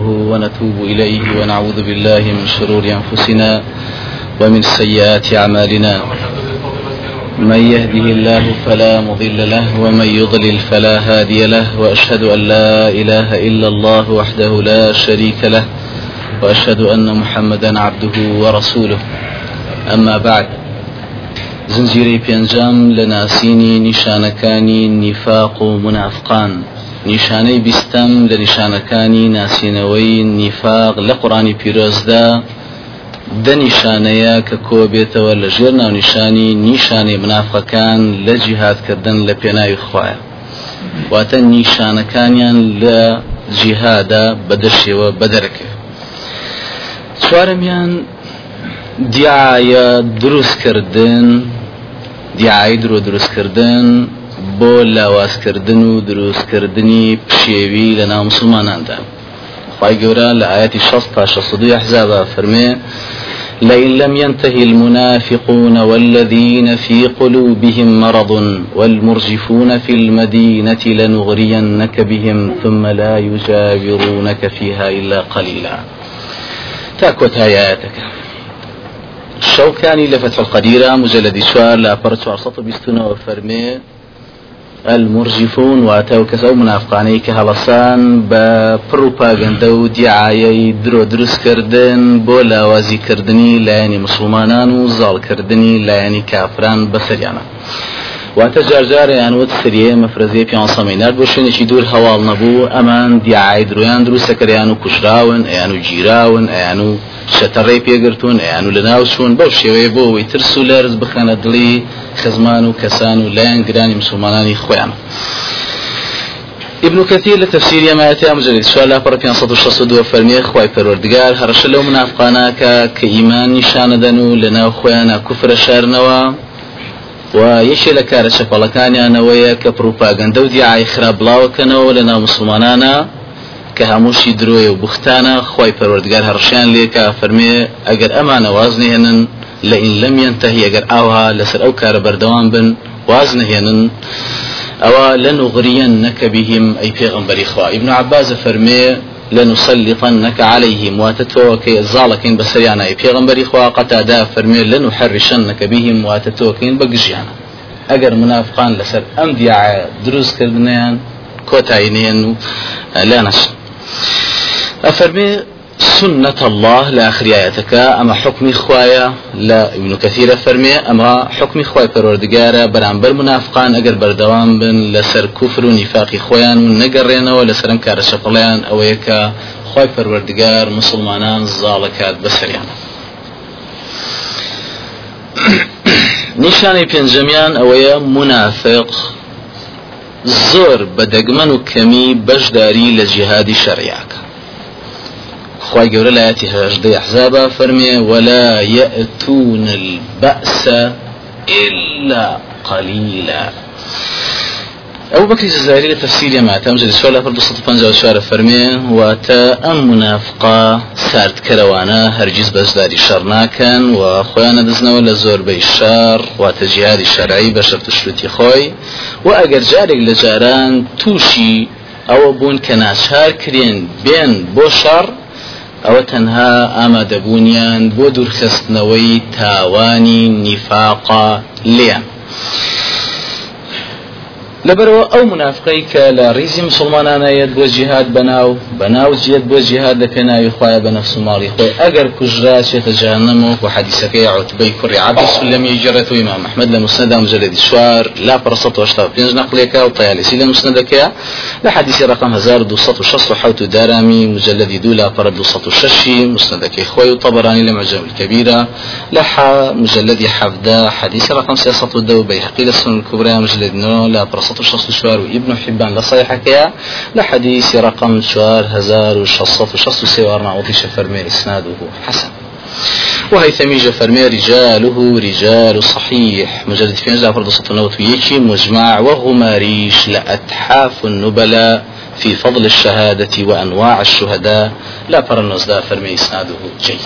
ونتوب إليه ونعوذ بالله من شرور أنفسنا ومن سيئات أعمالنا. من يهده الله فلا مضل له ومن يضلل فلا هادي له وأشهد أن لا إله إلا الله وحده لا شريك له وأشهد أن محمدا عبده ورسوله. أما بعد زنجيري بينجام لناسيني نشانكاني نفاق منافقان. نیشانەی بیستەم لە نیشانەکانی ناسینەوەی نیفاق لە قڕانی پیرۆزدا دە نیشانەیە کە کۆ بێتەوە لە ژێر ناونیشانی نیشانەی منافەکان لە جیهادکردن لە پێناوی خوایە واتە نیشانەکانیان لە جیهادا بەدەشێوە بەدەرەکە چوارەمیان دیایە دروستکردن دیایی درۆ دروستکردن بۆ لاوازکردن و دروستکردنی پشێوی لە ناو مسلماناندا. خی گەورە لە ئاەتی 6 تا 6 حزابە فەرمێ لئن لم ينتهي المنافقون والذين في قلوبهم مرض والمرجفون في المدينة لنغرينك بهم ثم لا يجاورونك فيها إلا قليلا تاكوت آياتك الشوكاني لفتح القديرة مجلد شوار لا برد شوار سطو بيستونا وفرمي المرجفون واتو كسو منافقاني كهلسان بپروپاگنده و دیعایی درو دروست کردن بۆ لاوازی کردنی لایەنی مسلمانان و زاڵ کردنی لایەنی کافران بەسەریانە واتە جارجارەیان وت سریە مەفرەزیە پیانسەمینار بۆ شوێنێکی دوور هەواڵ نەبوو ئەمان دیعای درۆیان دروستەکەیان و کوشراون ئەیان و گیراون ئەیان و شەتەڕێ پێگرتوون ئەیان و لە ناو چوون بەو شێوەیە بۆ ئەوەی ترس و لەرز بخەنە دڵی خزمان و کەسان و لایەن گرانی مسلمانانی خۆیان. ابن كثير لتفسير يماتي أمجرد سؤال لا برا كان صدو شخص دو فرمي خواي پروردگار هرش لو منافقانا كا كإيمان نشان دنو لنا خوانا كفر شارنوا ويشي لكار شفالكان يانويا كبروباغندا ودعاي خراب لاو كانوا لنا مسلمانانا كهموشي دروي وبختانا خواي پروردگار هرشان ليكا فرمي اگر امان وازني هنن ئین لەم ينتهی ئەگەر ئاها لەسەر ئەو کارە بەردەوام بن واز نهێنن ئەوە لە نوغریەن نەکە بهم ئەی پێغمبەری خوا ئیبن عباز فەرمێ لنسلطنك عليهم واتتوكي زالكين بسريانا في غنبري خوا قتادا فرمي لنحرشنك بهم واتتوكين بقجيانا اگر منافقان لسر ام دياع دروز كردنيان كوتاينين لا نس افرمي سنة الله لآخر آياتك. أما حكم خوايا لا ابن كثير فرمي أما حكم خوايا پروردگارا برانبر منافقان اگر بردوام بن لسر كفر و نفاق خويان و نگرين و لسرم كار شفليان أو يكا خواي پروردگار مسلمانان زالكات بسريان. نیشانی پێنجەمیان ئەوەیە منافق زۆر بەدەگمەن و کەمی بەشداری لە جیهادی خواهي گەورە لا يأتي هەژدەی فرمي ولا يأتون البأس إلا قليلا. أبو بكر الجزائري لتفسير ما تمجد السؤال أفرد صوت فنجا وشوار فرمي واتا أم منافقا سارت كروانا هرجيز بزداري شرناكن وخوانا دزنا ولا زور بيشار واتا جهادي شرعي بشر تشرتي خوي وأجر جارك لجاران توشي أو بون كناشار كرين بين بوشر ئەوە تەنها ئامادەبوونیان بۆ دوورخستنەوەی تاوانی نیفاقا لیان لەبەرەوە ئەو منافقەی کە لە ڕیزی مسلمانانەیەت بۆ جیهاد بەناو بەناو جێت بۆ جیهاد لە پێناوی خخوایە بە نەفس ماڵی خۆی ئەگەر کوژرا چێتە جانەمەوە و حەدیسەکەی عوتبەی کوڕی عبس لەمی جرەت و ئمام محمد لە مسندا مجلدی سوار لا پێ نقلێکە و طیالسی لە مسندەکەیە لە حدیثی رقم 1260 دارامي مجلدی دو لا پڕ 206 مسندەکەی خۆی و طبرانی لە مەجەم الكبيرة لە مجلدی حديث رقم 302 بيهقي للسنن الكبرى مجلد نو لا پڕ 164 وابن حبان لصيحك لحديث رقم شوار هزار وشصف وشص سوارنا وضيش فرمي إسناده حسن. وهيثمي فرمي رجاله رجال صحيح. مجلد في صوت النوت ويكي مجمع وغماريش لأتحاف النبلاء في فضل الشهادة وأنواع الشهداء. لا فرنوز دا فرمي إسناده جيد.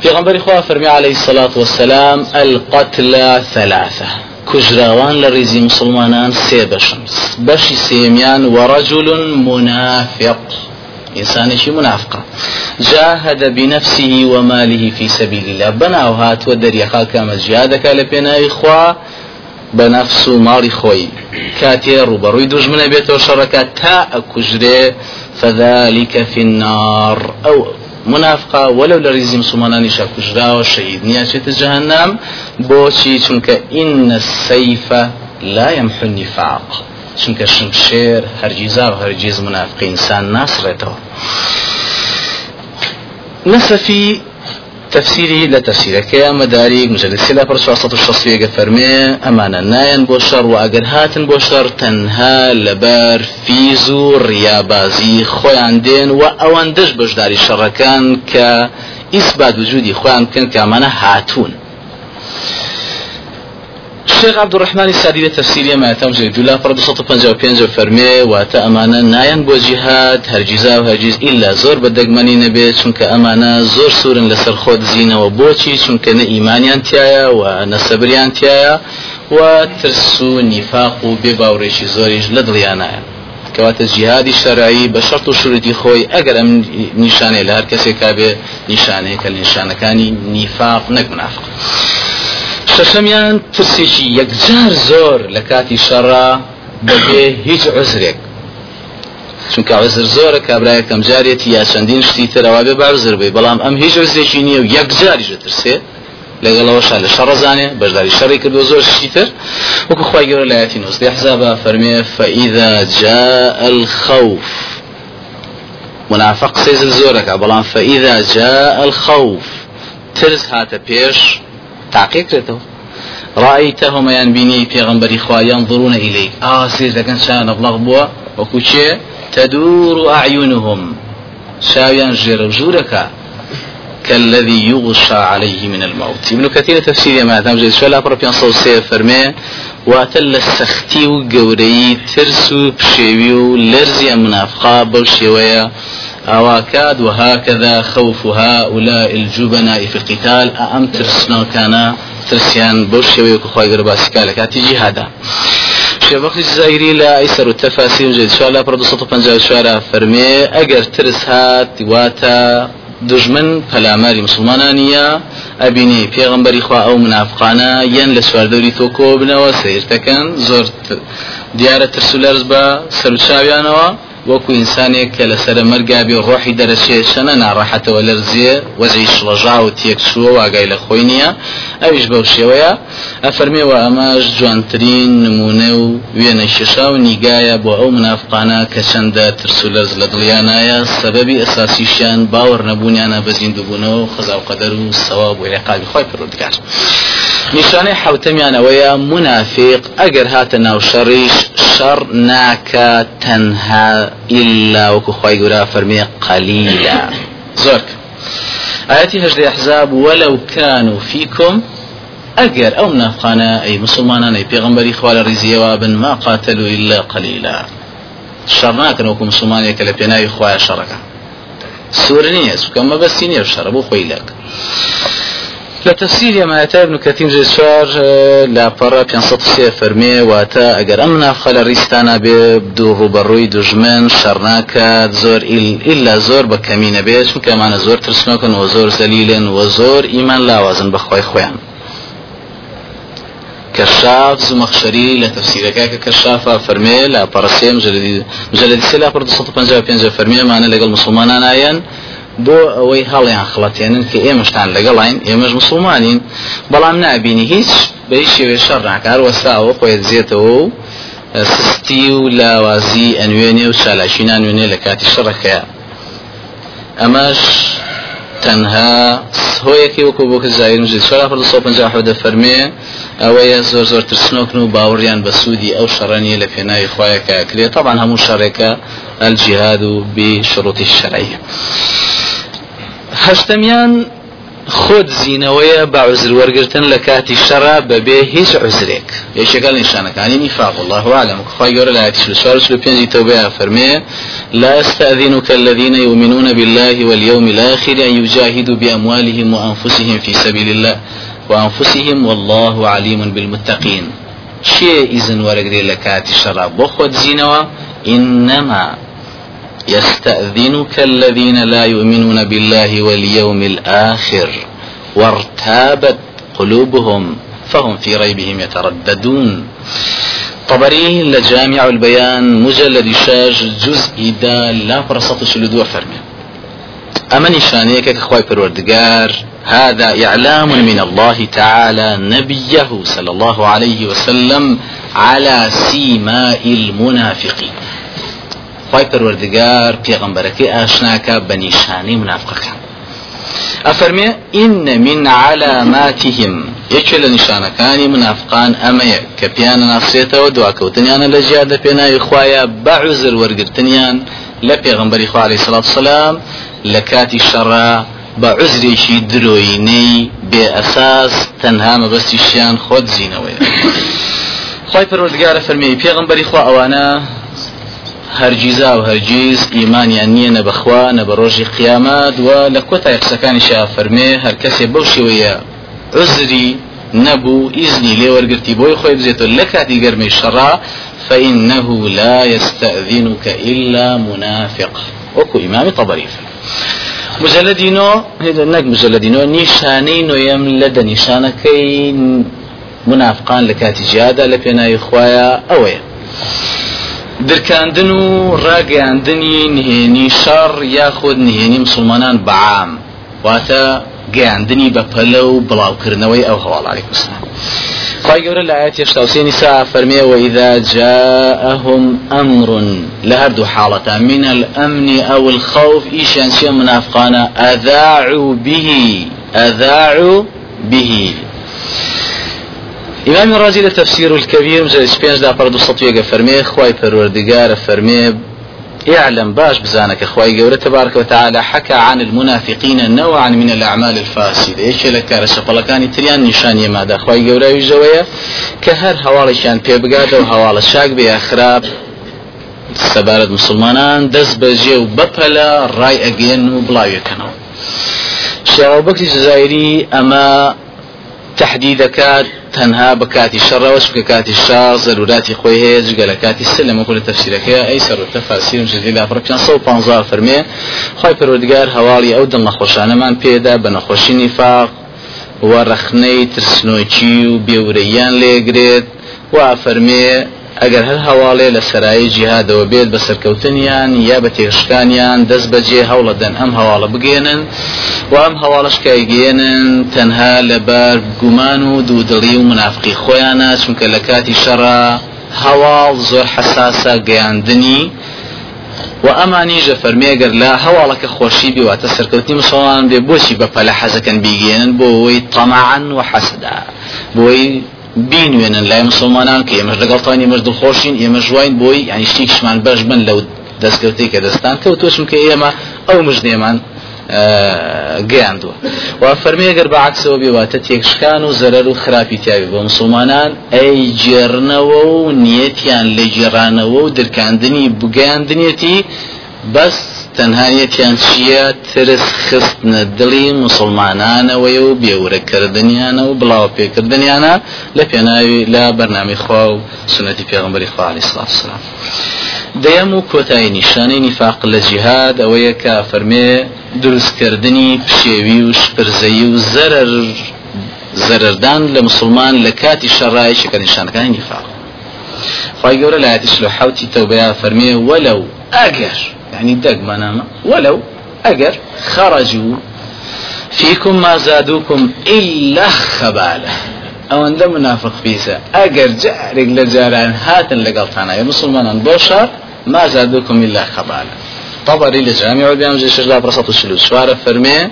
في غنبري خواه فرمي عليه الصلاة والسلام القتلى ثلاثة. کوژراوان لە ڕێزی مسلمانان سێ بەشن بەشی سێمیان وەڕەجل منافق. منافقة جاهد بنفسه وماله في سبيل الله. بنا وهات ودريخا كما جهادك لبنا إخوة بنفس مالي خوي كاتي روبروي دجمنا بيته شركة تا أكجري فذلك في النار. أو منافقة ولو لريزي مسلمانان شاكوجرا وشهيد نياشة جهنم بوشي چونك إن السيف لا يمحو النفاق. چونکە شمشێر هەرگیزا و هەرگیز منافقی ئینسان ناسڕێتەوە نەسەفی تفسيري لتفسيرك يا مداري مجلد سلا پر 360 فرمي أمانة ناين بوشر وأجر هاتن بوشر تنها لبر فيزو ريابازي خوان دين وأوان دش بجداري شركان كإثبات وجودي خوان كان كأمانة هاتون. الشيخ عبد الرحمن السعدي تفسير ما تمجد دولا فرد صوت پنجا و پنجا فرمي واتأ امانا ناين بو جهاد هرجيزا و إلا زور بدقماني نبي چونك امانا زور سورن لسر خود زينة و بوچي چونك نا ايمانيان تيايا و نا صبريان تيايا نفاق و بباوريشي زوريش لدليانايا کەواتە جیهادی شەرعی بە شەرت و شروعی خۆی ئەگەر ئەم نیشانەی لە هەر کەسێک کابێ نیشانەیە کە نەک منافق شەشەمیان ترسێکی یەکجار زۆر لە کاتی شەڕا بەبێ هیچ عزرێک. چونکە عزر کابراایە کەم جارێتی یا چەندین شتی ترەوا بێ بارزر بێ. بەڵام ئەم هیچ عزێکی نییە و یەکجاری ژە ترسێ لەگەڵەوەشا لە شەڕزانێ بەشداری شەڕی کردو زۆر شتیتر وەکو خی گەورە لایەتی نوزدە حزابە فەرمێ فەئیدا جاء الخوف. منافق سيزل زورك بلان فإذا جاء الخوف. ترس هات بيش تعقيق كريتو رأيتهم ينبيني في غنبري خوا ينظرون إليك آه سير لكن شان أبلغ بوا. وكوشي تدور أعينهم شاويان جير جورك كالذي يغشى عليه من الموت. ابن كثير تفسير ما تم جيد شولا بربيان صوت سير فرمي واتل السختي وقوري ترسو بشيوي لرزي منافقا بوشيويا أواكاد وهكذا خوف هؤلاء الجبناء في القتال. أم ترسنا كان ترسيان بوشي ويكو غير باسكالك. هاتي جهادا. شبخ الجزائري لا أيسر التفاسير جد شو الله برضو صوت پنجاب شوارع فرمي. اگر ترس هات واتا دژمن پەلاماری مسلمانانیە ئەبینی پێغمبەری خوا ئەو منافقانە یەن لە سواردەوری تۆ کۆ بنەوە سیرتەکەن زۆر دیارە ترس و لەرز بە سەرچاویانەوە وەکو ئینسانێک کە لەسرە مەرگابی ڕۆحی دەرەچێ شەنە ناڕەحەتەوە لەرزیە وەزەی شڵەژا و تێکچووە واگای لە خۆی نییە ئەویش بەو شێوەیە ئەفەرمێەوە ئەماش جوانترین نمونە و وێنە شێشا و نیگایە بۆ ئەو منافقانە کە چەندە ترس و لەرز لە دڵیانایە سەبەبی ئەساسیشیان باوەڕ نەبوونیانە بەزیندوبوونەوە خەزا و. نیشانەی حوتەمیانەوەیە منافق ئەگەر هاتە ناو شەڕیش شەڕ ناکە تەنها إلا وەکو خی گورا فەرمێ قەلیلا زۆر آياتي هجد أحزاب ولو كانوا فيكم أجر أو منافقانا أي مسلمان أي پیغمبري خوال رزيوا بن ما قاتلوا إلا قليلا شر كانوا وكو مسلمان يكلا بيناي خواه شركا سورنية سوكما بسينية وشربوا خويلك لتفسير ما أتى ابن كثير جسوار لا برا بينصت سي فرمي واتا اگر امنا خل ريستانا بدو روبروي دجمن شرناك زور إلا زور بكمين بيش كمان زور ترسنوكن وزور زليل وزور إيمان لا وزن بخوي خوان كشاف زمخشري لتفسيرك كشاف فرمي لا برسي مجلد مجلد سلا برد صوت بنجا بينجا فرمي معنا لقى المسلمان آيان بۆ ئەوەی هەڵیان خڵەتێنن کە ئێمەشتان لەگەڵین ئێمەش مسلمانین. بەڵام نبینی هیچ بەی شێوێ شەڕ ناکار وەساوە خۆی دزێتەوە و سستی و لاوازی ئەنوێنێ و چالاشینان وێنێ لە کاتی شەڕەکەیە. ئەمەش تەنها هۆیەکی وەکو بۆ زایر نژێت چرا پڕ سە پنج فەرمێ ئەوەیە زۆر زۆر ترسنۆکن و باوەڕیان بە سوودی ئەو شەڕەنیە لە پێناوی خۆیەکە کرێت طبعا هەموو شەڕێکە الجهاد بشروط الشرعية هەشتەمیان خۆت زیینەوەیە بە عزر وەرگتن لە کاتی شەڕا بەبێ هیچ عزرێک. یەکێکەکە نیشانەکانی نیفاق الله عالم خی گەورە لە پێنجی تەوبەیە فەرمێ لا يستأذنك الذين يؤمنون بالله واليوم الآخر أن يجاهدوا بأموالهم وأنفسهم في سبيل الله وأنفسهم والله عليم بالمتقين. شيء إذن ورقري لكاتي شراب بخوت زينوا إنما يستأذنك الذين لا يؤمنون بالله واليوم الآخر وارتابت قلوبهم فهم في ريبهم يترددون. طبري لجامع البيان مجلد شاج جزء دا لا فرصة شلدو فرمي أما نشانيك كخواي پروردگار هذا إعلام من الله تعالى نبيه صلى الله عليه وسلم على سيماء المنافقين. خی پەروەردگار پێغمبەرەکەی ئاشناکە بە نیشانی منافقەکان. ئەفەرمێ إن من علاماتهم یەکێ لە نیشانەکانی منافقان ئەمەیە کە پیانە ناسرێتەوە دواکەوتنیانە لە ژیان لە پێناوی خوایە بەعزر وەرگرتنیان لە پێغمبەری خوا عليه سڵات سلام لە کاتی شەڕە بە عزرێکی درۆینەی بێ ئەساس تەنها مەبەستیشیان خۆت زیینەوەی خی پەروەردگارە فەرمی پێغمبەری خوا ئەوانە هەرگیزا و هەرگیز ئیمانیان نییە نە بەخوا نە بە ڕۆژی قیامەت و لە کۆتای قسەکانی شا فەرمێ هەر کەسێ بەو شێوەیە عزری نەبوو ئیزنی لێ وەرگرتی بۆی خۆی بزێتەوە لە کاتی گەرمەی شەڕا فإنه لا يستأذنك إلا منافق. وكو إمام طبري مجلدينو هذا نك مجلدينو نيشاني يم لدى نيشانكي منافقان لكاتي جادة لبينا إخوايا أويا درکاندن و ڕاگەاندنی نهێنی شەڕ یاخود نهێنی مسلمانان بەعام. واتە گەیاندنی بە و بڵاوکردنەوەی ئەو هەواڵاری کوسان خی گەورە لە ئاەت هێشتا سا فەرمێ وإذا جاءهم أمر لهردو حالة من الأمن أو الخوف إيشان شيء منافقانا أذاعوا به. أذاعوا به. إمام الرازي لتفسير الكبير مجلد سبينج دا پرد سطوية فرمي خواي پروردگار فرمي اعلم باش بزانك أخوي جورة تبارك وتعالى حكى عن المنافقين نوعا من الأعمال الفاسدة. إيش لك رشفلكاني تريان نشان يمادا أخوي جورة يجوية كهر هوالشان بيبقاد و هوال شاك بي أخراب سبارد مسلمانان دز بجي و بپلا راي اگين و كنو شعب بكتي جزائري اما تحديدكات تەنها بە کاتی شەڕەوەش بکە کاتی شار زەروراتی خۆی هەیە جگە لە کاتی سە لە مەکو لە تەفسیرەکەی ئەی سەرۆتە فاسیرم ژدی لا پڕ 550 فەرمێ خۆی پەروەردگار هەواڵی ئەو دڵ نەخۆشانەمان پێدا بە نەخۆشی نیفاق و ڕەخنەی ترسنۆکی و بێورەیان لێگرێت. و فەرمێ ئەگەر هەر هەواڵێ لە سەرایی جیهادەوە بێت بە سەرکەوتنیان یا بە تێشکانیان دەست بەجێ هەوڵە دەن ئەم هەواڵە بگێنن و ئەم هەواڵشکایگەێنن تەنها لەبەر گومان و دوودڵی و منافقی خۆیانە چونکە لە کاتی شەڕە هەواڵ زۆر حساسە گەیاندنی. و ئەمانیژە فەرمێگەر لە هەواڵەکە خۆشی بواتە سەرکەوتنی مسڵمان بێ بۆچی بە پەلە حەزەکەن بیگەێنن بۆ ئەوەی تەماعن و حەسدا بۆی بینوێنن لای مسلمانان کە ئێمەش لەگەڵتانی ئێمەش دڵخۆشین ئێمە ژوین بۆی ینی شتێکشمان بەش بن لەو دەستکەوتی کە دەستان کەوتۆشم کە ئێمە ئەو مژنێمان گەیاندووە. و فەرمیێگەر بەعکسەوە بێواتە تێکشکان و زەرەر و خراپی تیاوی بۆ مسلمانان ئەی جێرنەوە و نیەتیان لە جێرانەوە و درکاندنی بگەیاندنیەتی بەس تەنهایەتیان چییە ترس خستنە دڵی مسلمانانەوەی و بێورەکردنیانە و بڵاو پێکردنیانە لە پێناوی لە بەرنامی خوا و سنەتی پێغمبەری خوا علیه الصلاة والسلام دەیەم و کۆتایی نیشانەی نیفاق لە جیهاد ئەوەیە کە فەرمێ دروستکردنی پشێوی و شپرزەیی و زەرەر زەرەردان لە مسلمان لە کاتی شەڕای شەکە نیشانەکانی نیفاق. خی گەورە ئاەتی لە حوتی تەوبەیە فەرمێ وەلو ئەگەر يعني دق منامة ولو أجر خرجوا فيكم ما زادوكم إلا خبالة. أو أن منافق فيسا. أجر جارك لجاران هاتن لقلتانا. يا مسلمان بوشار ما زادوكم إلا خبالة. طبري لجامع وبيام جيش لا برصة الشلو شوارة فرمي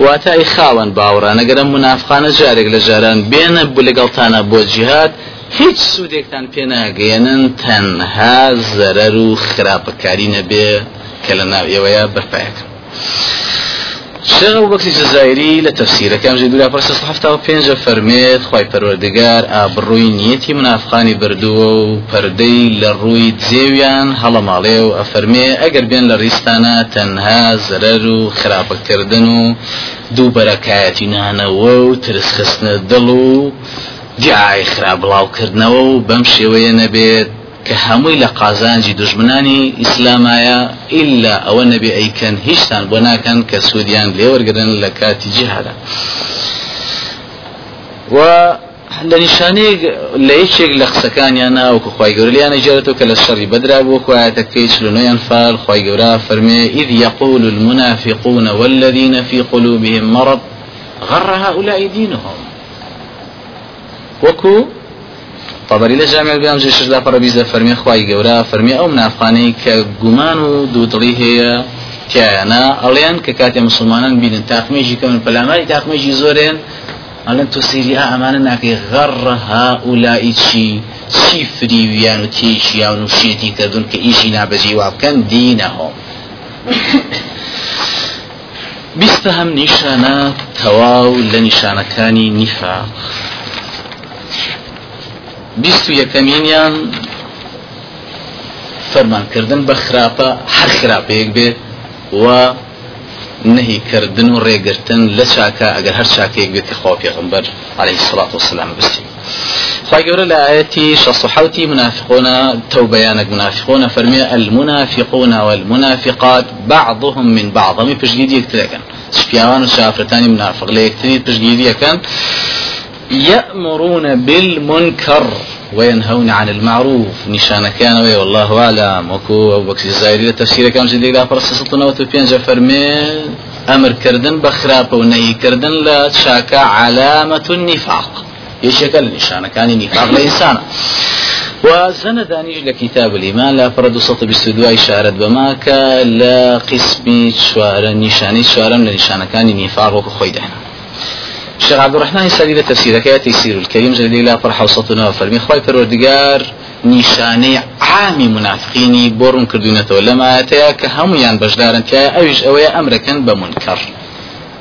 واتاي خاوان باورا نقرم منافقان جارك لجاران. بين بلقلتانا بو جهاد هیچ سوودێکتان پێ ناگەێنن تەنها زەرەر و خراپەکاری نەبێ کە لە ناو ئێوەیە بەرپایەکە. شێخ بەکسی جزایری لە تەفسیرەکەم ژێ دولا پێنجە فەرمێت خی پەروەردگار ئابڕووی نیەتی منافقانی بردووە و پەردەی لە ڕووی جێویان هەڵەماڵێ و ئەفەرمێ ئەگەر بێن لە ڕیستانە تەنها زەرەر و خراپەکردن و دوو بەرەکایەتی نانەوە و ترسخستنە دڵ و دیعای خرا بڵاوکردنەوە و بەم شێوەیە نەبێت کە هەمووی لە قازانجی دژمنانی ئیسلامایە ئللا ئەوە نەبێ ئەیکەن هیچتان بۆ ناکەن کە سوودیان لێوەرگرن لە کاتی جیهادا و لە نیشانەیەک لە یەکێک لە قسەکانیان ناوکو خی گەوریانە جێرەوە کە لە شەڕی بەدرا بۆ خوایەتەکەی چلونەیان فال خی گەورا فەرمێ إذ يقول المنافقون والذين في قلوبهم مرض غر هؤلاء دينهم. وكو طبری لە جامع بیان جێ شدا پەرەبیزە فەرمی خی گەورە فەرمی ئەو منافقانەی کە گومان و دوودڵی هەیە تیانە ئەڵێن کە کاتێ مسلمانان بینن تاقمێژی کەون پەلاماری تاقمێژی زۆرێن ئەلەن تۆ سری ئەمانە ناکەی غەڕە هاولائی چی چی فریویان و تێشیان و شێتی کردون کە ئیشی نابەجی وا بکەن دینەهۆم بیستە هەم نیشانە تەواو لە نیشانەکانی نیفاق. بیست و یەکەمینیان فەرمانکردن بە خراپە هەر خراپەیەک بێت و نهیکردن و ڕێگرتن لە چاکە ئەگەر هەر چاکەیەک بێت کە خۆ پێغمبەر عليه الصلاة والسلام بستی خواهي قول لآياتي شصحوتي منافقون توبيانك منافقون فرمي المنافقون والمنافقات بعضهم من بعض. هم بجديد يكتلكن شبيان وشافرتاني منافق ليكتني بجديد يكن يأمرون بالمنكر وينهون عن المعروف. نشان كان والله أعلم. وكو أبو بكر الزايري تفسير كان جدي لا فرس سلطنة وتبين جفرمي أمر كردن بخراب ونهي كردن لا تشاكا علامة النفاق. يشكل نشان كان نفاق الإنسان وزن دانيش لكتاب الإيمان لا فرد سطب استدواء إشارة بماك لا قسم شوارا نشاني شوارا لنشان كان نفاق. وكو خويدهنا الشيخ عبد الرحمن سالي تفسير كيا تيسير الكريم جل لا فرح وسطنا فرمي خوي پروردگار نیشانەی عامی منافقینی بۆڕون کردوونەتەوە لەمایەتەیە کە هەمویان بەشدارن تیا ئەویش ئەوەیە ئەمرەکەن بە منکەڕ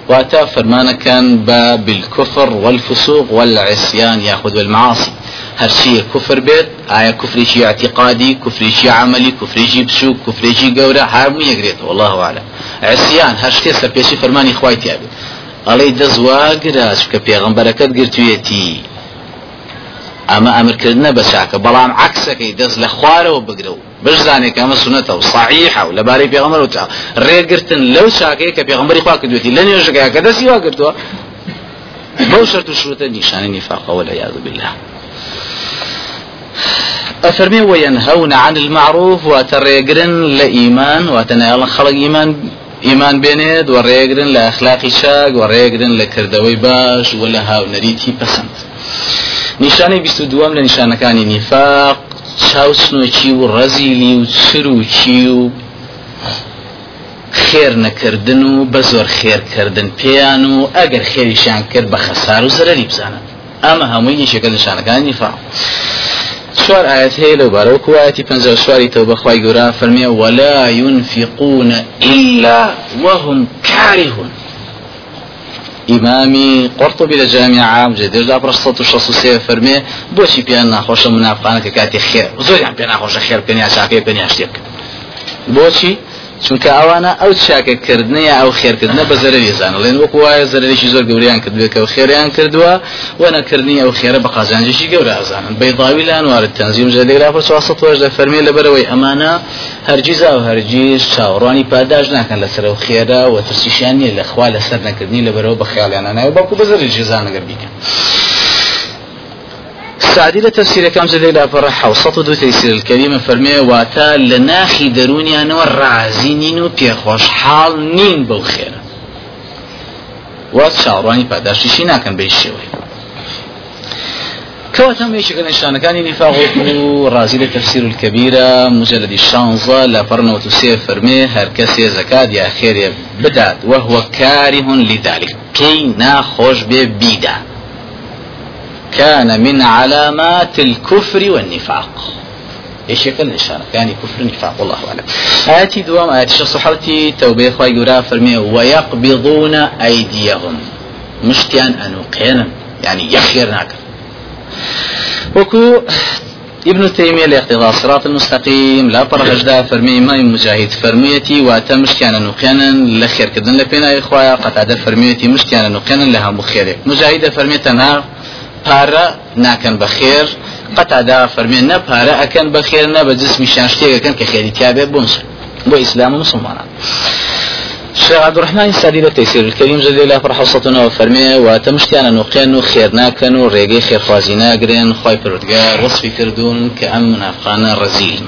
واتە فەرمانەکەن بە بالكفر والفسوق والعصيان ياخذ بالمعاصي هەرچیە کوفر بێت ئایا کوفرێکی اعتقادی کوفرێکی عملی کوفرێکی بچوو کوفرێکی گەورە هەموو یەکرێتەوە والله عالم عسیان هەر شتێ سەر پێشی فەرمانی خوای تیابێت ئەڵێ دەزواگرا کە پێغمبەرەکەت گرتوێتی ئەمە ئەمرکردنە بە چاکە بەڵام عکسەکەی دەست لە خوارەوە بگرە و بشزانێک ئەمە سنەتە و صحیحە و لەبارەی پێغمبەر و تا ڕێگرتن لەو چاکەیە کە پێغمبەری خوا کردوێتی لە نوێژەکەی کە دەستی وا کردووە بەو شرط و شروطە نیشانی نفاقەوە لە یاد بالله. أفرمي وينهون عن المعروف وتريقرن لإيمان وتنايل خلق إيمان ئیمان بێنێت و ڕێگرن لە ئەخلاقی چاک و ڕێگرن لە کردەوەی باش و لە هاونەریتی پەسەند نیشانەی بیست و دووەم لە نیشانەکانی نیفاق چاوچنۆکی و ڕەزیلی و چر و چی و خێر نەکردن و بە زۆر خێرکردن پێیان و ئەگەر خێریشان کرد بە خەسار و زەرری بزانن. ئەمە هەمووی یەکێکە نیشانەکانی نیفاق. شوار آيات هي لو بارك وآياتي پنجا شواري توبة خواهي قرا فرمي ولا ينفقون إلا وهم كارهون. إمامي قرطبي لجامعة مجدد لا برشطة الشخصية فرمي بوشي بيان ناخوش منافقانك كاتي خير زوري عم بيان ناخوش خير بيان شاكي بيان شتيك بوشي چونکە ئەوانە ئەو چاکەکردنەیە ئەو خێرکردنە بە زەرری زانڵێن وەکو وایە زەرێکی زۆر گەوریان کردوێت و خێریان کردووە و نەکردنی ئەو خێرە بە قازانجیشی گەورە ئازانن. بەیضاوی لاان وارد تەنزیم ژەلێرا فەرمی لەبەرەوەی ئەمانە هەرگیزا و هەرگیز چاوەڕوانی پاداش ناکەن لەسەر و خێرە و ترسیشان نیە لەخوا لەسەر نەکردنی لەبەرەوە بە خیالیانە ناوە باکو بە زەرری جێزانەگەر بیکەن. سعدي لتفسير كم جديد أفر حوصة دو تفسير الكريم فرمي واتا لناخي دروني أنا والرازينين وبيخوش حال نين بوخير وات شعراني پاداشی شي ناكن بيشيوي كواتم ميشي كان إشان كان نفاق رازي لتفسير الكبيرة مجلد الشانزة لا فرنا وتسير فرمي هر كسي زكاة يا خير بدات وهو كاره لذلك كي ناخوش ببيدا كان من علامات الكفر والنفاق. إيش يكل نشانة يعني كفر نفاق والله أعلم. آياتي دوام آياتي شخص حالتي توبة خواهي يقرا فرمي ويقبضون أيديهم. مشتيان أنو قينا يعني يخير ناكر. وكو ابن تيمية لإقتضاء الصراط المستقيم لا برغجدا فرمي ما مجاهد فرميتي واتا مشتيانا نقيانا لخير كدن لبينا إخوايا قد فرميتي مشتيانا نقيانا لها مخيرة. مجاهد فرميتنا پارە ناکەن بە خێر. قەتادا فەرمێن نە پارە ئەکەن بە خێر نە بە جسمی شان شتێکەکەن کە خێری تیاابێ بۆ بۆ ئیسلام و مسلمانان. شيخ عبد الرحمن السعدي تيسير الكريم جل الله فرح صوتنا وفرمي وتمشتيانا نوقين خير ناكن وريقي خير خوازي ناقرين خواي پردگار وصفي كردون كأم منافقانا رزيل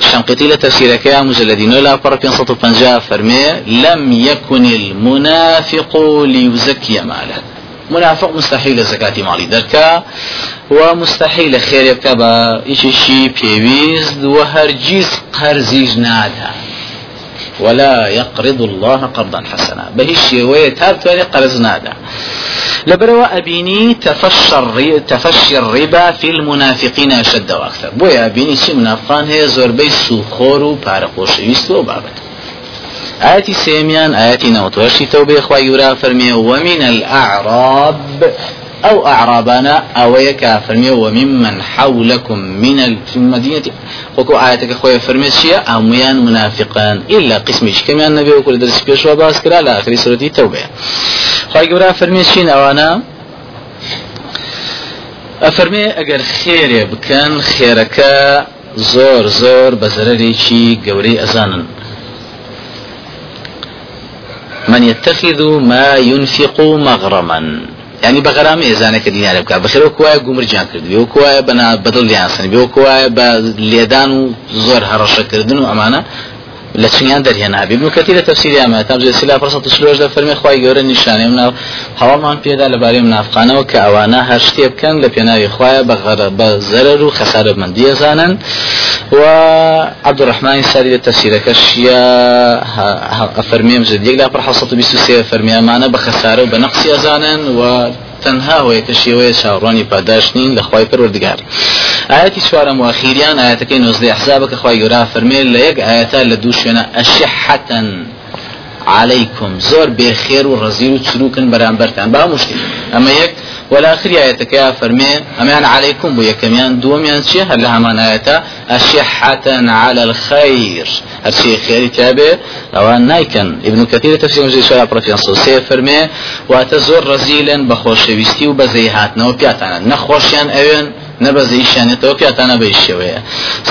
شنقتي لتفسيرك يا مجلدين ولا فرق 550 فرمي لم يكن المنافق ليزكي ماله منافق مستحيل زكاة مالي دركا ومستحيل خير يبكى إيشي بيويز وهرجيز قرزيج نادا. ولا يقرض الله قرضا حسنا. بهش ويتاب تواني قرض نادا. لبروا أبيني الربا, تفشي الربا في المنافقين أشد وأكثر بويا أبيني شي منافقان هي زوربي سوخور بارقوش يستو بابت. آياتي سيميان آياتي نوتوشي توبي إخوة يورا فرمي ومن الأعراب أو أعرابنا أو يكا فرمي وممن حولكم من المدينة. وكو آياتك خويا فرمي شيا أميان منافقان إلا قسميش كما النبي وكل درس بيش وباس كرا لآخر سورة التوبة خويا قبرا فرمي شين أوانا؟ أفرمي أجر خير بكان خيرك زور زور بزرريشي قوري أزانا من يتخذ ما ينفق مغرما. يعني بغرام إزانة دينار بكار. بخير وكوايا قمر جان كردو وكوايا بنا بدل يانسن وكوايا بليدان زور هرشة كردن وأمانة لە چنیان دەرهێنابی ابن كثير تفسير ئەمە تام سلا فرصة سلوش ده فرمي خواهي گەورە نیشانەی مناو هەواڵمان پێدا لەبارەی منافقانەوە کە ئەوانە هەر شتێ بکەن لە پێناوی خوایە بە زەرەر و خەسارە بمەندی ئەزانن و عبد الرحمن ساری لە تفسیرەکەش یا فەرمیم زد. یەک لا پر حەسەت و بیست سێ فەرمیامانە بە خەسارە و بە نەقسی و تەنها هۆیەکە شێوەیە چاوەڕوانی پاداشنین لە خی پەروەردگار. ئاەتی چوارە مواخیریان ئاەتەکەی نۆزدە حسابە کە خی گەورا فەرمێ لە یەک ئاەتا لە دوو شوێنە ئەشحەتەن عليكم زۆر بێخێر و ڕزیر و چروکن بەرامبەرتان. با مشتی. ئەمە یەک والآخر آياتك يا فرمي أمان عليكم بو يكميان دوميان شيء هل همان آياتا؟ أشحة على الخير. هل شيء خير تابع أو نايكن. ابن كثير تفسير مجلس شرع برفيان صوصي فرمي واتزور رزيلا بخوش ويستي وبزيهات نو بياتانا نخوشيان أوين نبزيشانێتەوە پیاتانە بە شێوەیە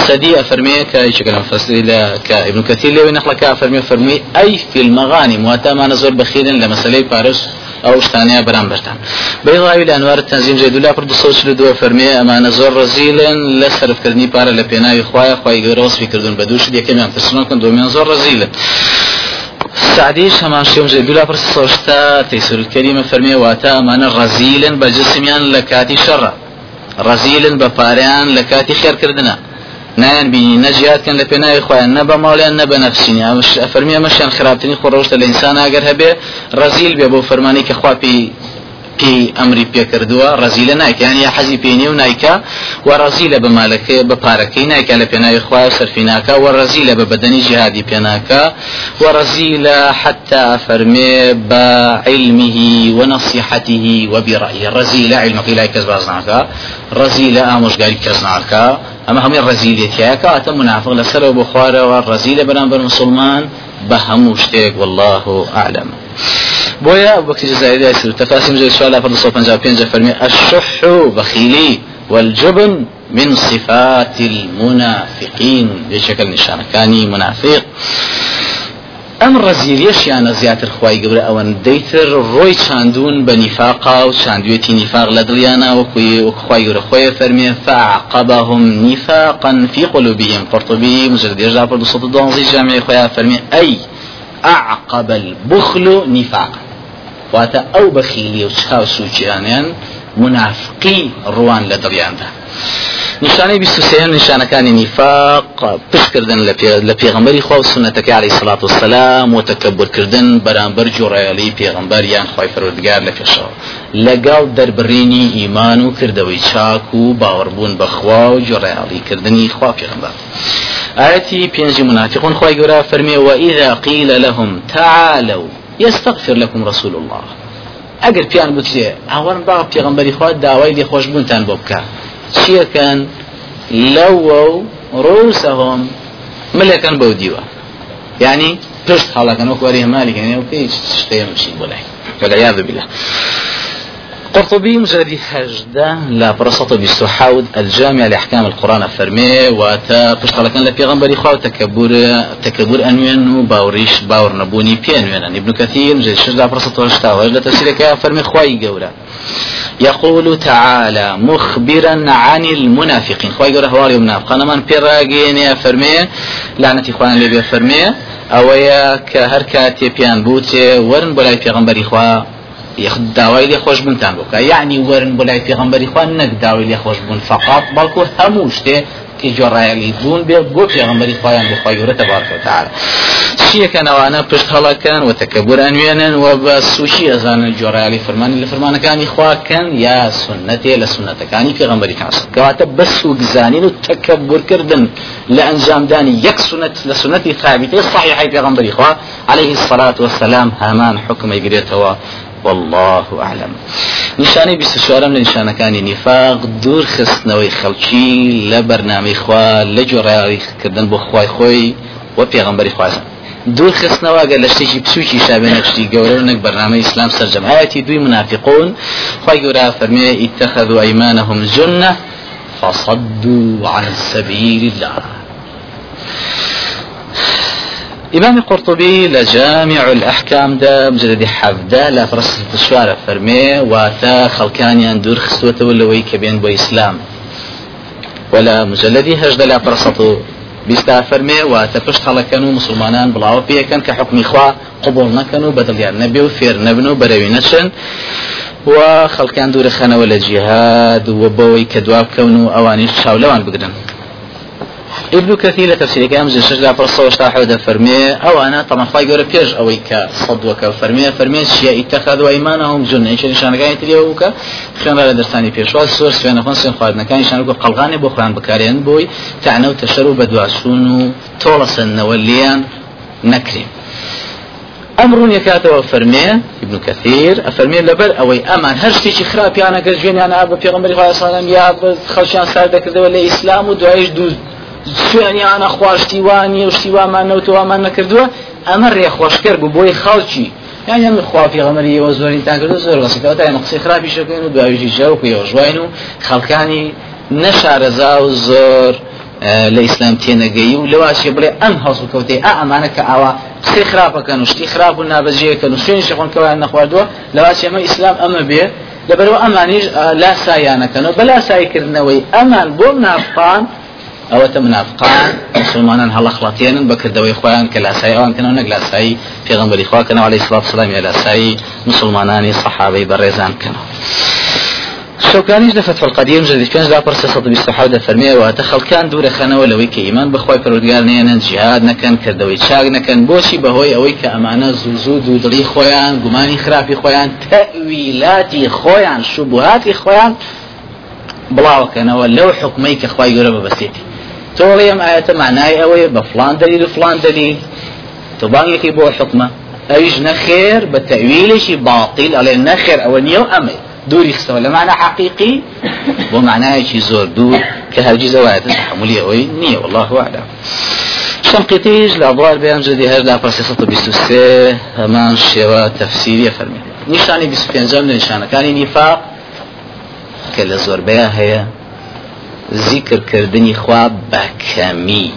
سەدی ئەفەرمێ کە شکلم فەسلی لە کە ابن كثير لێوی نەخلەکە ئەفەرمێ فەرمی ئەی فی المەغانم واتامانە زۆر بەخیرن لە مەسلەی پارش ئەو شتانەیە بەرامبەرتان بەڵاوی لە ئەنوار تەنزیم جێدولا پر دو دو فەرمێ ئەمانە زۆر ڕزیلن لە سەرفکردنی پارە لە پێناوی خوایە خی گەورە وەسفی کردن بە دووش یەکەمیان پرسنەکەن دومیان زۆر ڕزیلن سعديش همان شيوم زي دولا برس صوشتا تيسر الكريمة فرمي واتا أمانا رزيلا بجسميان لكاتي شرا ڕزیلن بە پاریان لە کاتی نەجیاتکەن لە پێناوی خۆیان نە بە ماڵیان نە بە نەفسینی فەرمی ئەمەشیان خراپتنی خۆڕۆشتە لە ئینسان ئەگەر هەبێ ڕزیل بێ بۆ فەرمانی کە خواپی پێی ئەمری پێکردووە ڕزیلە نایکیان یا حەزی پێینی و نایکە و ڕزیلە بە مالەکە بە پارەکەی نایکە لە پێناوی خوای سەرفی ناکە و ڕزیلە بە بەدەنی جهادی پێناکە و ڕزیلە حتا فەرمێ بە علمه ونصيحته وبرأيه رزيلة علمك لا كذب ناکە ڕزیلە ئامۆژگاری کەس ناکە ئەمە هەمووی ڕزیلێتیەکە ئەتە منافق لەسەرەوە بۆ خوارەوە ڕزیلە بەرامبەر مسلمان بە هەموو شتێک والله أعلم. يسير تفاسير جزء سؤال فرد صوفا جاب بينجا فرمي الشح بخيلي والجبن من صفات المنافقين بشكل نشان كاني منافق. ئەم ڕزیریەشیانە زیاتر خی گەورە ئەوەن دەیتر ڕۆی چاندون بە نیفاقا و چاندوێتی نیفاق لە دڵیانە وەکوی وەخوای گەورە خۆی فەرمێ فعقبهم نفاقا في قلوبهم. قرطبي مجرد يرجع برضو صوت الدوانزي جامعي خويا فرمي أي أعقب البخل نفاقا. واتا أو بخيلي وشاو سوچيانيان منافقي روان لدريان ده نیشانەی بیستوسێن نیشانەکانی نیفاق پشکردن لە پێغمبەری خوا سنەتەکە علی سڵات وسلام و تەکەبورکردن بەرامبەر جوڕایەلی پێغمبەر یان خی فرودگار لە پێشەوە. لەگەڵ دەربڕینی ئیمان و کردەوەی چاک و باوەڕبوون بەخوا و جوڕایالیکردنی خوا پێغمبەر. آياتي بينجي منافقون خواهي قرا فرمي وإذا قيل لهم تعالوا يستغفر لكم رسول الله. ئەگەر پیان بچێ ئاوەرن با پێغمبەری خوا داوای خۆشببوونتان بۆ بکە. چیەکەن لەوە و ڕوسەهۆم ملەکەن بەو دیوە یعنی پشت هەڵەکەن وەک وەری هەمالیکەن و پێی شتەیە مشین بۆ لای والعياذ بالله. قرطبي مجلد هجدة لا برصة بستحاود الجامع لأحكام القرآن فرمي واتا بشتغل كان لبيغمبري خواو تكبر تكبر أنوين وباوريش باور نبوني بيانوين ابن كثير مجلد شجدة برصة وشتا وجد تفسيرك فرمي خواي قولا يقول تعالى مخبرا عن المنافقين. خواي قولا هوالي منافقين من بيراغين فرمي. لعنة إخوان اللي فرمي. أويا كهر كاتي بيان بوتي. ورن بلاي بيغمبري خواو داوای لێ خۆش بنتان بکە یعنی وەرن بۆ لای پێغمبەری خوان نەک داوای لێ خۆش بوون فقط بەڵکو هەموو شتێ کە جۆڕایەلی بوون بێ بۆ پێغمبەری خۆیان بخوای گەورە تەبارکە وتعالى شیەکە نەوانە پشت هەڵەکەن و تەکەبوران وێنن و بە سوشی ئەزانن جۆڕایلی فرمانی؟ لە فرمانەکانی خواکەن یا سنەتێ لە سنەتەکانی پێغمبەری کاسە کەواتە سوگزانین و تەکەبورکردن لە ئەنجامدانی یەک سنت لە سنەتی ثابتەی صحیحی پێغمبەری خوا عليه الصلاة والسلام هەمان حکمی گرێتەوە والله أعلم. نشاني بستشوارم لنشانة كان نفاق دور خستنوي خلچي لبرنامج خوا لجوري كردن بو خواي خوي وبيغمبري خوازم دوور خستنەوە گەر لە شتێکی پسوکی شابێنە شتی گەورە نەک بەرنامە ئیسلام سەررجەم ئاەتی دوی منافقون خی گەورە فەرمێ اتخذوا أيمانهم جنة فصدوا عن سبيل الله إمام القرطبي لجامع الأحكام دا مجلد حفدة لا فرص التشوار فرمي واتا خلقانيان دور خستوة ولوي كبين بو إسلام ولا مجلدي هجد لا فرصته بيستا فرمي واتا پشت خلقانو مسلمانان بلاو بيكن كحكم إخوة قبول نكنو بدل يعني نبي وفير نبنو بروي نشن. و خەڵکان دوورە خەنەوە لە جیهاد و بەوەی کە دواب بکەون ابن كثير تفسير كام زي شجرة فرصة وشتاح ودا فرمي أو أنا طبعا خواهي قولة بيج أو إيكا صدوك فرمي فرمي شيء اتخذوا أيمانهم جنة. إيش نشان كان يتليوكا خيان رأي درساني بيش واس سورس فينا خون سين خواهد نكان يشان يقول قلغاني بو خوان بكاريان بوي. تعنو تشرو بدواسون طولسا نوليان نكريم أمر يكاتب فرمي ابن كثير. أفرمي لبر أو أمان. هر شيء خراب يعني قرجين أنا أبو في غمر صلى الله عليه وسلم. يا خلشان ذكر ولا إسلام ودعيش دوز سوێنیانە خواشتیوانی و شتیوامان نەوتەوامان نەکردووە ئەمە ڕێخۆشکرد بوو بۆی خەڵکی. یان ئەم خوافی غەمەریەوە زۆرینتان کردو زۆر ڕاستەوە تا قسەی خراپی شەکەین و داویژی ژەوکو ێوەژواین و خەڵکانی نەشارەزا و زۆر لە ئیسلام تێنەگەی و لەواشێ بڵێ ئەم هەڵسو کەوتێ ئا ئەمانە کە ئاوا قسەی خراپەکەن و شتی خراپ و نابەجێەکەن و سوێنی شەخۆنکەوان نەخواردووە. لەواچ ئەمە ئیسلام ئەمە بێ. لەبەرەوە ئەمانیش لا سایانەکەنەوە بەلا سایکردنەوەی ئەمان بۆ منافقان ئەوەتە منافقان مسلمانان هەڵە خڵاتێنن بەکردەوەی خۆیان کە لاسایی ئەوان کەنەوە نەک لاسایی پێغمبەری خواکەنەوە عەلەیهی سڵات سڵامی لاسایی مسلمانانی سەحابەی بەڕێزان بکەنەوە شوكانيش دفت القديم جديد كان لا برس صد بيستحاول فرمية وتخلكان دور خنا ولا ويك إيمان بخواي پروردگار نينا جهاد نكن كردوي شاق نكن بوشي بهوي أويك أمانة زوزود ودري خويان قماني خرافي خويان تأويلاتي خويان شبهاتي خويان بڵاوکەنەوە لەو حکمەی کە خخوای گەورە ئەم ئاەتە معنای ئەوەیە بە فلان دلیل فلان دلیل تۆبانێکی بۆ حکمە ئەویش نەخێر بە تەویلێکی باطیل ئەڵێ نەخێر ئەوە نییە و ئەمێ دووری خستەوە لە معنى حقیقی بۆ معنایەکی زۆر دوور کە هەرگیز ئەوایەتە تحملی ئەوەی نییە والله أعلم. شنقيتيج لأضوار بيان جدي. هر لا فرسيسة بيستوسي همان شوا تفسيرية فرمي نشاني بيسو جمل نشانة. كان نفاق. لە زۆربەیە هەیە زیکردکردنی خوا بەکەمی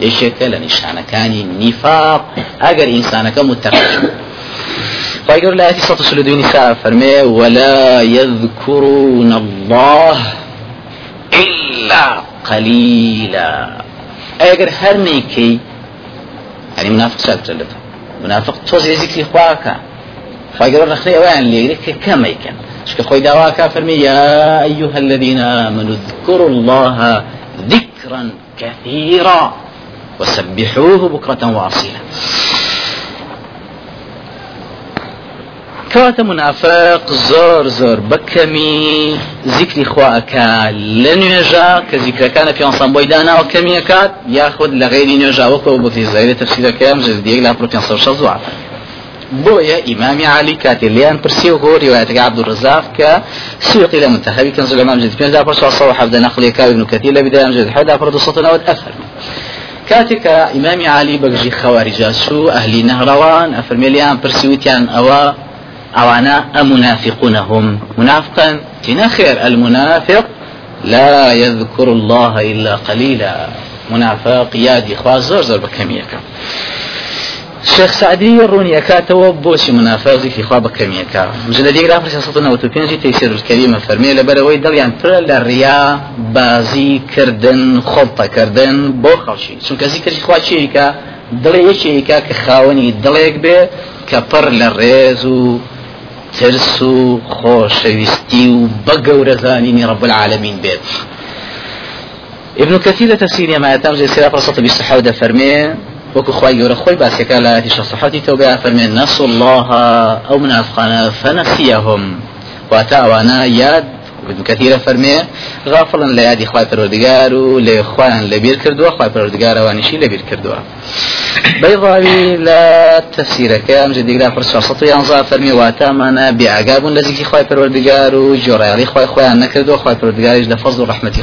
یەکێکە لە نیشانەکانی نیفاق ئەگەر ئینسانەکە متەقش فايقول لا صوت سلودين نساء فرمي ولا يذكرون الله إلا قليلا. أجر هرنيكي يعني منافق سالت منافق توزي ذكري خواكا فايقول نخلي وين اللي كما يكن شك خوي دواك فرمي يا أيها الذين آمنوا اذكروا الله ذكرا كثيرا وسبحوه بكرة وأصيلا. كات منافق زور زور بكمي. ذكر خواك لن يجا كذكر كان في أنصام بويدانا وكمي كات. ياخذ لغير نجا. وكو بفي زيادة تفسير كام جزديك لا شزوعة بۆیە ئیمامی علی کاتێ لیان پرسی و هۆ ریواەتەکە عبدالرزاق کە سوقی لە منتخبی كنز الإمام جد بين دافر صلى حفظ نقل كاوي ابن كثير. لبداية جد حدا فرد صوتنا أفر كاتك إمام علي بقجي خوارج سو أهلي نهروان أفرمي ليان برسيوتيان أوا أوانا أمنافقون هم. منافقا. تنا خير. المنافق لا يذكر الله إلا قليلا. منافق يادي خوا زور زور بكمية شيخ سعدي ڕوونی ئەکاتەوە بۆچی منافەزێکی خوا بە کەمیەکە مجلدی گرافر 1995 تەیسیر الکەریمە فەرمێ لەبەرەوەی دڵیان پرە لە ڕیا بازی کردن خۆڵتەکردن بۆ خەڵکی چونکە زیکردی خوا چیکە دڵێ یەکێکە کە خاوەنی دڵێک بێ کە پڕ لە ڕێز و ترس و خۆشەویستی و بە گەورەزانینی ڕب العالمین بێت ابن كثير تفسير ما يتم زي سيرة فرصة بيستحاول فرمي وكو خواي يورا خوي باسكا لا تشا صحاتي توبة فرمي نسوا الله أو من أفقانا فنسيهم واتاوانا ياد ابن كثير فرمي غافلا لا يدي خواي پروردگار و خواي پروردگار وانشي لبير كردوا بيضاوي لا تفسير كام جدي قرا فرس صوت ينظر فرمي واتا مانا بعقاب لزكي خواي پروردگار و جورالي خواي خواي نكردوا خواي پروردگارش لفضل رحمتي